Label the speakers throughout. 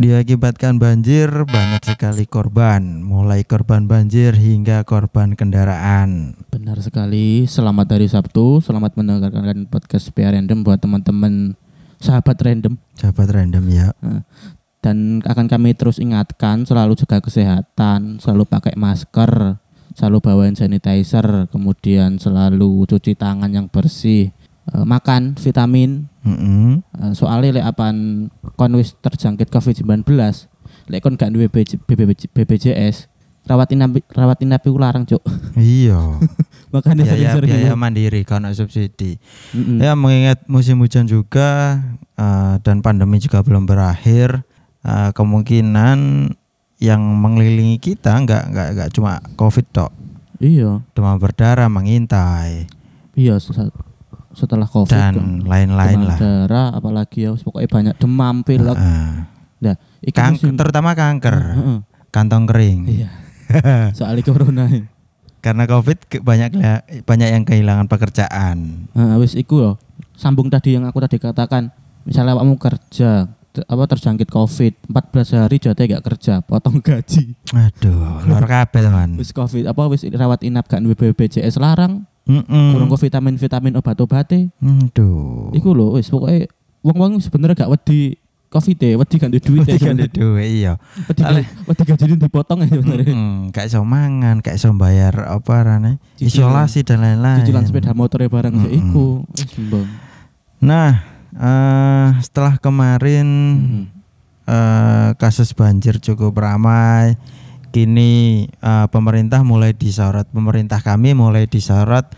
Speaker 1: Diakibatkan banjir banyak sekali korban, mulai korban banjir hingga korban kendaraan.
Speaker 2: Benar sekali. Selamat hari Sabtu. Selamat mendengarkan podcast PR Random buat teman-teman sahabat random.
Speaker 1: Sahabat random ya.
Speaker 2: Dan akan kami terus ingatkan selalu jaga kesehatan, selalu pakai masker, selalu bawain sanitizer, kemudian selalu cuci tangan yang bersih, eh, makan vitamin.
Speaker 1: Mm-mm.
Speaker 2: Eh, soalnya lek apan kon wis terjangkit COVID-19, lek kon gak duwe BPJS, rawat inap rawat inap iku larang, Cuk.
Speaker 1: Iya.
Speaker 2: Makanya
Speaker 1: biaya,
Speaker 2: sering-sering
Speaker 1: biaya mandiri karena subsidi.
Speaker 2: Mm-mm.
Speaker 1: Ya mengingat musim hujan juga eh, dan pandemi juga belum berakhir, eh, kemungkinan yang mengelilingi kita nggak nggak nggak cuma covid tok,
Speaker 2: Iya,
Speaker 1: demam berdarah, mengintai
Speaker 2: iya setelah COVID
Speaker 1: dan lain-lain lah.
Speaker 2: darah apalagi ya pokoknya banyak demam pilek
Speaker 1: Heeh.
Speaker 2: nah musim-
Speaker 1: terutama kanker,
Speaker 2: Heeh,
Speaker 1: kantong kering.
Speaker 2: iya soalnya corona ini.
Speaker 1: Karena covid banyak banyak yang kehilangan pekerjaan.
Speaker 2: Nah, wis iku yo sambung tadi yang aku tadi katakan misalnya kamu kerja apa terjangkit covid 14 hari jadi gak kerja potong gaji
Speaker 1: Aduh, lor kabel man.
Speaker 2: wis covid apa wis rawat inap gak BPJS larang
Speaker 1: Mm-mm.
Speaker 2: kurang ke vitamin vitamin obat obate
Speaker 1: Aduh.
Speaker 2: iku lho wis pokoknya wong-wong sebenarnya gak wedi covid deh wedi gak duwe duit
Speaker 1: Tiga duwe iya.
Speaker 2: wedi wedi gaji dipotong aja sebenarnya
Speaker 1: Mm, kayak iso mangan, kayak iso bayar apa rane? Isolasi dan lain-lain.
Speaker 2: cicilan sepeda motor barang
Speaker 1: Mm-mm.
Speaker 2: iku wis mbong
Speaker 1: Nah, eh, setelah kemarin
Speaker 2: Mm.
Speaker 1: eh, kasus banjir cukup ramai, kini eh, pemerintah mulai disorot. Pemerintah kami mulai disorot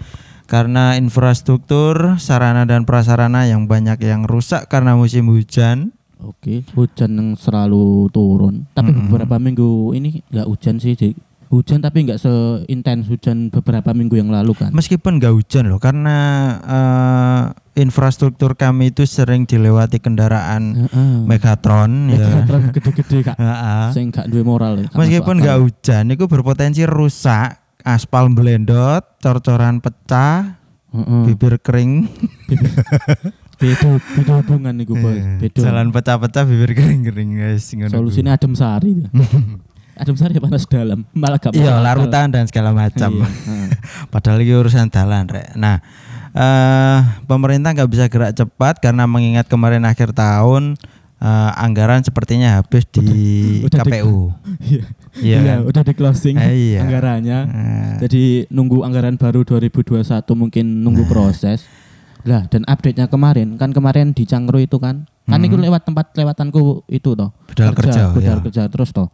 Speaker 1: karena infrastruktur, sarana dan prasarana yang banyak yang rusak karena musim hujan.
Speaker 2: Oke, hujan yang selalu turun. Tapi
Speaker 1: Mm-mm.
Speaker 2: beberapa minggu ini nggak hujan sih, Dik. Hujan tapi nggak seintens hujan beberapa minggu yang lalu kan.
Speaker 1: Meskipun nggak hujan loh, karena eh, infrastruktur kami itu sering dilewati kendaraan
Speaker 2: Heeh.
Speaker 1: Megatron ya.
Speaker 2: Gede-gede kak.
Speaker 1: Heeh.
Speaker 2: Saya nggak duwe moral. ya,
Speaker 1: Meskipun nggak hujan, itu berpotensi rusak, aspal belendot, cor-coran pecah,
Speaker 2: Heeh.
Speaker 1: bibir kering,
Speaker 2: Beda, beda hubungan nih boy. Beda.
Speaker 1: Eh, jalan pecah-pecah, bibir kering-kering guys.
Speaker 2: Solusinya adem sari. adem sari panas dalam, malah gak.
Speaker 1: Iya, larutan dan segala macam.
Speaker 2: Iya.
Speaker 1: Padahal ini urusan dalan, rek. Nah, eh pemerintah nggak bisa gerak cepat karena mengingat kemarin akhir tahun eh, anggaran sepertinya habis di
Speaker 2: udah di-
Speaker 1: KPU.
Speaker 2: Iya,
Speaker 1: Iya
Speaker 2: iya,
Speaker 1: kan?
Speaker 2: udah di closing
Speaker 1: Eh, iya.
Speaker 2: anggarannya.
Speaker 1: Eh,
Speaker 2: Jadi nunggu anggaran baru 2021 mungkin nunggu
Speaker 1: Nah.
Speaker 2: proses. Lah dan update-nya kemarin kan kemarin di Cangkru itu kan. Kan
Speaker 1: Hmm.
Speaker 2: itu lewat tempat lewatanku itu toh.
Speaker 1: Budal kerja,
Speaker 2: budal
Speaker 1: ya.
Speaker 2: kerja terus toh.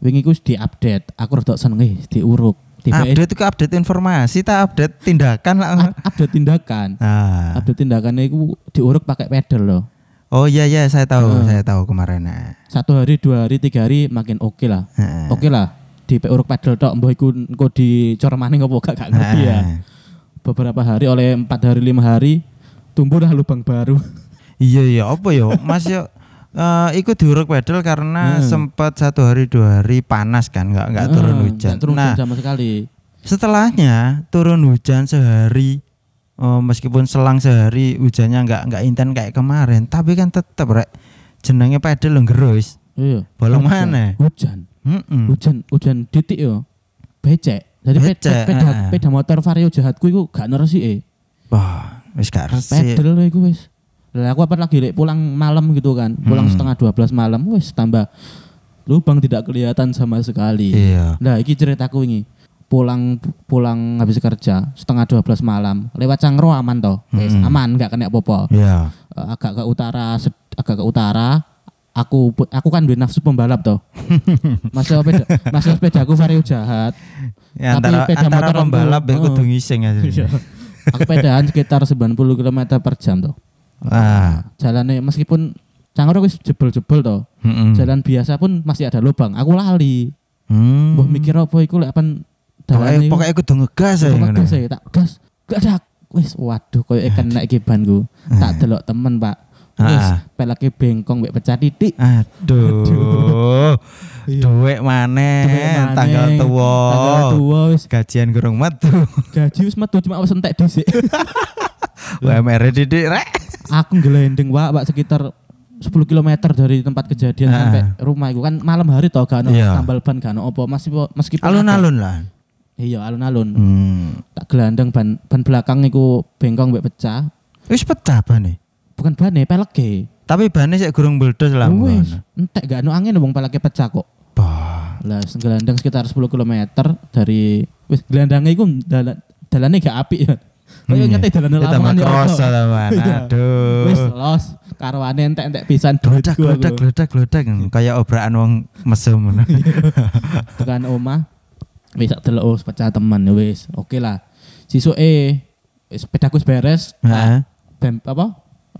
Speaker 2: Wingi ku di-update, aku rada seneng eh diuruk. Tiba
Speaker 1: update itu update informasi, tak update tindakan lah.
Speaker 2: update tindakan.
Speaker 1: Ah.
Speaker 2: Update tindakannya itu diuruk pakai pedal loh.
Speaker 1: Oh iya iya saya tahu,
Speaker 2: Ah.
Speaker 1: saya tahu kemarin. Nah.
Speaker 2: Satu hari, dua hari, tiga hari makin oke lah.
Speaker 1: Heeh.
Speaker 2: Oke lah. Di uruk pedal tok mbah iku engko dicor maning apa gak gak ngerti ya.
Speaker 1: Heeh.
Speaker 2: beberapa hari oleh empat hari lima hari tumbuh dah lubang baru
Speaker 1: Iya iya apa ya Mas yo eh ikut diuruk pedal karena
Speaker 2: Hmm.
Speaker 1: sempat satu hari dua hari panas kan nggak nggak turun
Speaker 2: Eh,
Speaker 1: hujan.
Speaker 2: turun
Speaker 1: nah
Speaker 2: hujan sama sekali
Speaker 1: setelahnya turun hujan sehari eh, meskipun selang sehari hujannya nggak nggak inten kayak kemarin tapi kan tetap rek jenenge pedal lo gerus.
Speaker 2: iya
Speaker 1: Bolong
Speaker 2: Hujan.
Speaker 1: mana?
Speaker 2: hujan
Speaker 1: Mm-mm.
Speaker 2: hujan hujan titik yo becek jadi
Speaker 1: Becek,
Speaker 2: pe- peda,
Speaker 1: heeh.
Speaker 2: peda motor vario jahatku itu gak neresi eh
Speaker 1: Wah wis gak resik.
Speaker 2: pedal iku wis lah aku apa lagi Lek, pulang malam gitu kan pulang
Speaker 1: Hmm.
Speaker 2: setengah 12 malam wis tambah lubang tidak kelihatan sama sekali
Speaker 1: Iya.
Speaker 2: Nah, iki ceritaku ini. Pulang pulang habis kerja setengah 12 malam. Lewat Cangro aman toh.
Speaker 1: Mm-mm.
Speaker 2: aman enggak kena apa-apa.
Speaker 1: Iya.
Speaker 2: Eh, agak ke utara agak ke utara aku aku kan duwe nafsu pembalap toh. Masih sepeda masih sepeda aku vario jahat.
Speaker 1: Ya,
Speaker 2: Tapi
Speaker 1: antara
Speaker 2: peda
Speaker 1: antara
Speaker 2: motoran
Speaker 1: pembalap kudu
Speaker 2: oh.
Speaker 1: ngising aja.
Speaker 2: Iya. aku pedahan sekitar 90 km per jam toh.
Speaker 1: Ah.
Speaker 2: Jalannya meskipun Cangro wis jebol-jebol toh.
Speaker 1: Mm-mm.
Speaker 2: Jalan biasa pun masih ada lubang. Aku lali.
Speaker 1: Hmm.
Speaker 2: Mbah mikir apa iku lek pan
Speaker 1: Pokoknya,
Speaker 2: dalane
Speaker 1: pokoknya kudu ngegas ya.
Speaker 2: Pokoknya
Speaker 1: ngono.
Speaker 2: gas ya, tak gas. Gak ada. Wis waduh koyo ikan naik kibanku. Tak delok temen, Pak. Wis
Speaker 1: Ah.
Speaker 2: pelake bengkong mek pecah titik.
Speaker 1: Aduh.
Speaker 2: Iya.
Speaker 1: Duit maneh tanggal tua.
Speaker 2: Tanggal wis
Speaker 1: Gajian gurung metu.
Speaker 2: gaji wis metu cuma wis entek dhisik.
Speaker 1: UMR didik rek.
Speaker 2: Aku ngelendeng Pak, Pak sekitar 10 km dari tempat kejadian
Speaker 1: Ah.
Speaker 2: sampai rumah itu kan malam hari toh gak ono
Speaker 1: Iya.
Speaker 2: tambal ban gak ono apa masih meskipun ada-
Speaker 1: Alun-alun lah.
Speaker 2: iya alun-alun
Speaker 1: Hmm.
Speaker 2: tak gelandang ban ban belakang iku bengkong mbek pecah
Speaker 1: Wis pecah bane.
Speaker 2: bukan ban ya peleke
Speaker 1: Tapi bane sik gurung meledos lah.
Speaker 2: wis entek gak ono angin wong peleke pecah kok
Speaker 1: Bah.
Speaker 2: lah gelandang sekitar 10 km dari wis gelandangnya iku dalan dalane gak apik ya
Speaker 1: Iya.
Speaker 2: ngerti dalane
Speaker 1: Itu
Speaker 2: lamongan
Speaker 1: tambah
Speaker 2: ya
Speaker 1: kroso.
Speaker 2: Iya.
Speaker 1: Aduh.
Speaker 2: Wis los karwane entek-entek pisan aku.
Speaker 1: glodak, glodak, glodak. Kayak obrakan wong mesum. ngono.
Speaker 2: tekan omah wis tak delok oh, pecah teman ya wis oke lah sisuke wis wis beres
Speaker 1: Heeh.
Speaker 2: apa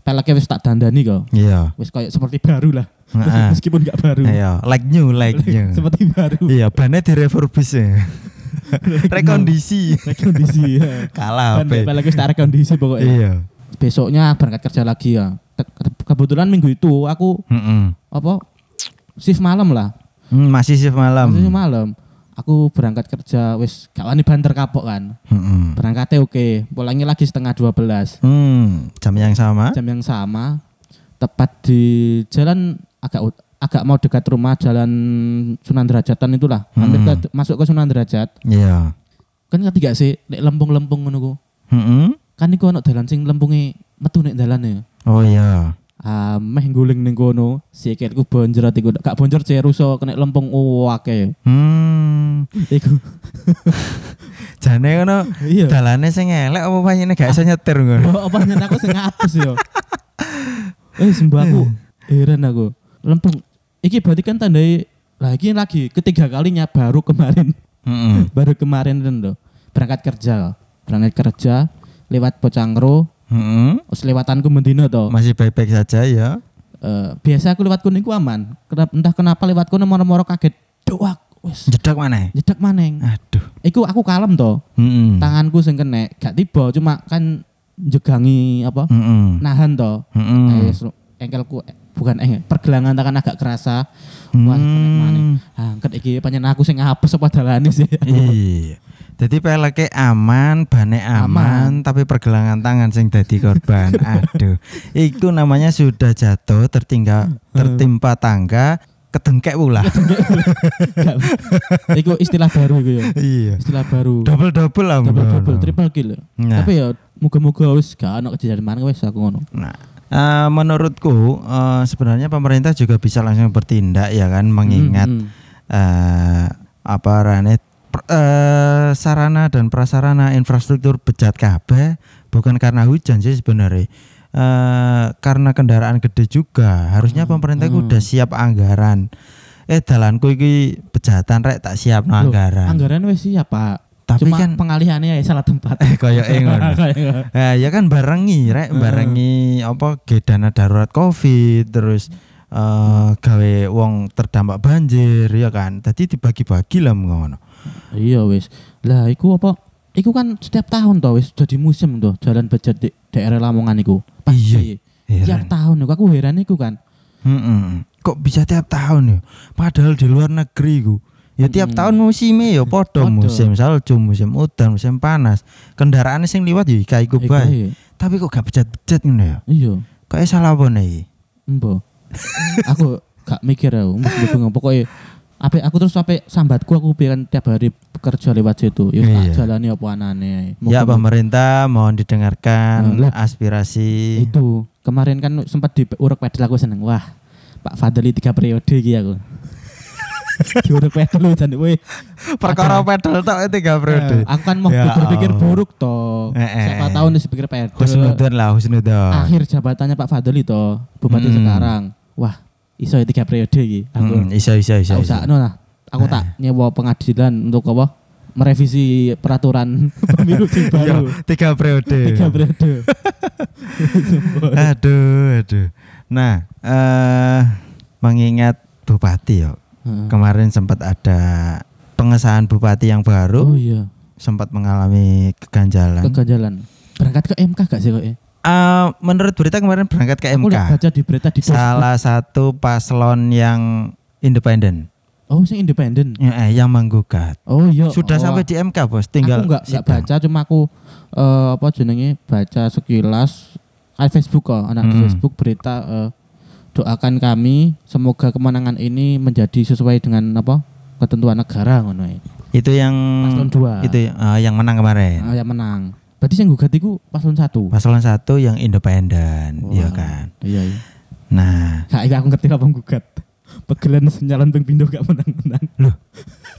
Speaker 2: peleknya wis tak dandani kok
Speaker 1: Iya.
Speaker 2: wis kayak seperti baru lah meskipun gak baru
Speaker 1: Iya, like new, like new.
Speaker 2: seperti baru
Speaker 1: Iya, bannya direfurbish ya. Rekondisi.
Speaker 2: kondisi ya.
Speaker 1: Kalah apa?
Speaker 2: peleknya wis tak kondisi pokoknya
Speaker 1: Iya.
Speaker 2: besoknya berangkat kerja lagi ya Ke- ke- kebetulan minggu itu aku
Speaker 1: Mm-mm.
Speaker 2: apa shift malam lah
Speaker 1: Hmm, masih shift malam.
Speaker 2: Shift malam aku berangkat kerja wis gak wani banter kapok kan
Speaker 1: Mm-mm.
Speaker 2: berangkatnya oke pulangnya lagi setengah 12
Speaker 1: Hmm, jam yang sama.
Speaker 2: jam yang sama tepat di jalan agak agak mau dekat rumah jalan Sunan Derajatan itulah hampir
Speaker 1: Hmm.
Speaker 2: ke, masuk ke Sunan Derajat
Speaker 1: Iya.
Speaker 2: kan ketiga sih nek lempung-lempung ngono ku
Speaker 1: Mm-mm.
Speaker 2: kan iku ono dalan sing lempunge metu nek dalane
Speaker 1: Oh iya.
Speaker 2: ah meh guling ning kono sikilku bonjrot iku gak bonjor sih ruso kena lempung wake
Speaker 1: Hmm,
Speaker 2: iku
Speaker 1: jane ngono
Speaker 2: iya
Speaker 1: dalane sing elek apa pancene gak iso nyetir ngono.
Speaker 2: Apa nyen aku sing ngapus yo. Eh sembah aku heran aku. Lempung. Iki berarti kan tandai lagi lagi ketiga kalinya baru kemarin
Speaker 1: Mm-mm.
Speaker 2: baru kemarin kan loh berangkat kerja berangkat kerja lewat Pocangro
Speaker 1: Mm-mm.
Speaker 2: terus lewatanku mendino toh
Speaker 1: Masih baik-baik saja ya.
Speaker 2: Eh, biasa aku lewat kuning ku aman Kenapa- entah kenapa lewat kuning moro-moro kaget doak wes
Speaker 1: Jedak mana?
Speaker 2: jedak maneng
Speaker 1: Aduh.
Speaker 2: iku aku kalem toh
Speaker 1: Mm-mm.
Speaker 2: tanganku sing kena gak tiba cuma kan jegangi apa
Speaker 1: Mm-mm.
Speaker 2: nahan toh
Speaker 1: Mm-mm.
Speaker 2: Eh, selu- engkelku eh, bukan engkel pergelangan tangan agak kerasa wah maning angkat iki pancen aku sing ngapes apa dalane sih
Speaker 1: Iya. Jadi peleke aman, bane aman,
Speaker 2: Aman.
Speaker 1: tapi pergelangan tangan sing dadi korban. Aduh. Iku namanya sudah jatuh, tertinggal, tertimpa tangga, kedengkek pula.
Speaker 2: Iku istilah baru iku ya
Speaker 1: iya.
Speaker 2: istilah baru
Speaker 1: Double double lah.
Speaker 2: double double triple kill
Speaker 1: Nah.
Speaker 2: tapi ya muga-muga wis gak ono kejadian mana wis aku ngono
Speaker 1: Nah, eh, menurutku eh, sebenarnya pemerintah juga bisa langsung bertindak ya kan, mengingat
Speaker 2: Hmm, hmm.
Speaker 1: eh apa rane per- eh, sarana dan prasarana infrastruktur bejat kabeh bukan karena hujan sih sebenarnya eh karena kendaraan gede juga harusnya pemerintah ku
Speaker 2: hmm.
Speaker 1: udah siap anggaran eh dalanku iki bejatan rek tak siap no
Speaker 2: Loh,
Speaker 1: anggaran
Speaker 2: anggaran wis siap pak
Speaker 1: tapi
Speaker 2: cuma
Speaker 1: kan
Speaker 2: pengalihannya ya salah tempat.
Speaker 1: Eh koyo Eh, ya kan barengi rek. Barengi apa ge dana darurat covid terus eh gawe wong terdampak banjir ya kan? Tadi dibagi-bagi lah ngono.
Speaker 2: Iya wis. Lah iku apa? Iku kan setiap tahun toh wis jadi musim toh jalan bejat di daerah Lamongan iku.
Speaker 1: Iya,
Speaker 2: Tiap tahun iku aku heran iku kan.
Speaker 1: Mm-mm. Kok bisa tiap tahun ya? Padahal di luar negeri ku. Ya tiap
Speaker 2: Mm.
Speaker 1: tahun musimnya ya podo musim salju, musim udan, musim panas. Kendaraan sing liwat ya ika iku bae.
Speaker 2: ae.
Speaker 1: Tapi kok gak bejat-bejat ngono ya?
Speaker 2: Iya,
Speaker 1: Kok salah apa nih?
Speaker 2: embo. aku gak mikir aku, mesti bingung pokoknya apa aku terus sampai sambatku aku pengen tiap hari bekerja lewat situ. Ya
Speaker 1: Iya.
Speaker 2: jalani apa anane.
Speaker 1: Ya pemerintah mohon didengarkan
Speaker 2: Nah,
Speaker 1: aspirasi.
Speaker 2: itu kemarin kan sempat di urek pedal aku seneng. Wah, Pak Fadli tiga periode iki aku. Di urek pedal lu jan weh.
Speaker 1: Perkara pedal tok tiga periode.
Speaker 2: Eh, Aku kan mau
Speaker 1: Ya
Speaker 2: berpikir buruk toh.
Speaker 1: Eh, eh.
Speaker 2: Siapa tahu nih pikir pedal.
Speaker 1: Husnudon lah, husnudon.
Speaker 2: akhir jabatannya Pak Fadli toh bupati
Speaker 1: Hmm.
Speaker 2: sekarang wah iso ya tiga periode iki aku
Speaker 1: Mm, iso iso iso. iso.
Speaker 2: usah lah aku tak nyewa pengadilan untuk apa merevisi peraturan pemilu sing
Speaker 1: Iya,
Speaker 2: baru
Speaker 1: tiga periode.
Speaker 2: tiga periode
Speaker 1: aduh, aduh. Nah, eh mengingat bupati ya.
Speaker 2: Heeh.
Speaker 1: Kemarin sempat ada pengesahan bupati yang baru,
Speaker 2: oh iya
Speaker 1: sempat mengalami keganjalan.
Speaker 2: keganjalan berangkat ke MK gak sih kok ya
Speaker 1: Eh, menurut berita kemarin berangkat ke
Speaker 2: aku
Speaker 1: MK.
Speaker 2: baca di berita di Facebook.
Speaker 1: Salah satu paslon yang independen,
Speaker 2: oh sing independen
Speaker 1: ya, eh, yang menggugat.
Speaker 2: oh iya
Speaker 1: Sudah
Speaker 2: Oh,
Speaker 1: sampai di MK, Bos. Tinggal
Speaker 2: aku nggak nggak
Speaker 1: sidang.
Speaker 2: baca cuma aku eh, apa jenenge baca sekilas ah, Facebook kok anak di
Speaker 1: Hmm.
Speaker 2: Facebook berita eh, doakan kami semoga kemenangan ini menjadi sesuai dengan apa ketentuan negara ngono ya.
Speaker 1: Itu yang
Speaker 2: Paslon dua.
Speaker 1: itu eh, yang menang kemarin.
Speaker 2: Ah, yang menang. Berarti yang gugat itu paslon satu.
Speaker 1: Paslon satu yang independen,
Speaker 2: Wah.
Speaker 1: iya kan.
Speaker 2: Iya, iya.
Speaker 1: Nah,
Speaker 2: Kak, aku ngerti apa gugat. Pegelan senyalan ping pindo gak menang-menang.
Speaker 1: loh,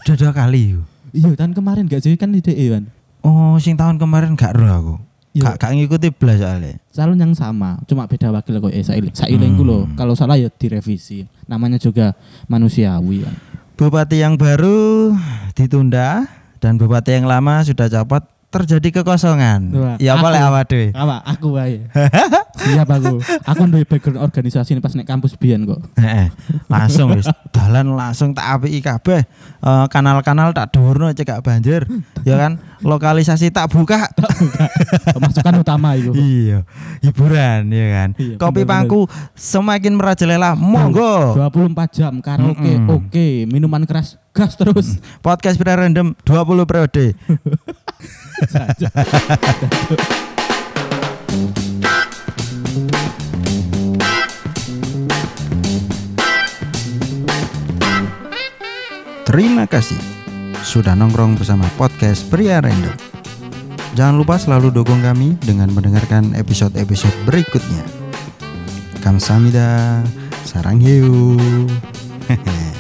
Speaker 1: udah dua kali yuk.
Speaker 2: Iya, tahun kemarin gak sih kan ide kan.
Speaker 1: Oh, sing tahun kemarin gak roh aku.
Speaker 2: Iya.
Speaker 1: Gak, gak ngikuti belas soalnya.
Speaker 2: Calon yang sama, cuma beda wakil kok eh saile. Sailengku loh.
Speaker 1: Hmm.
Speaker 2: Kalau salah ya direvisi. Namanya juga manusiawi kan.
Speaker 1: Bupati yang baru ditunda dan bupati yang lama sudah copot terjadi kekosongan. Ya apa lek awak dhewe?
Speaker 2: Apa? Aku wae. Siap aku. Aku duwe background organisasi ini pas nek kampus biyen kok.
Speaker 1: Heeh. langsung wis dalan langsung tak apiki kabeh. Eh, kanal-kanal tak dhuwurno cek gak banjir. ya kan? Lokalisasi tak buka.
Speaker 2: Pemasukan utama itu.
Speaker 1: iya, hiburan ya kan.
Speaker 2: Iya,
Speaker 1: Kopi pangku semakin merajalela. Monggo.
Speaker 2: 24 jam karaoke
Speaker 1: Mm-mm.
Speaker 2: oke, minuman keras gas terus.
Speaker 1: Podcast Pira Random 20 periode. Terima kasih sudah nongkrong bersama podcast Pria Random. Jangan lupa selalu dukung kami dengan mendengarkan episode-episode berikutnya. Kamsahamnida, sarang hiu. Hehe.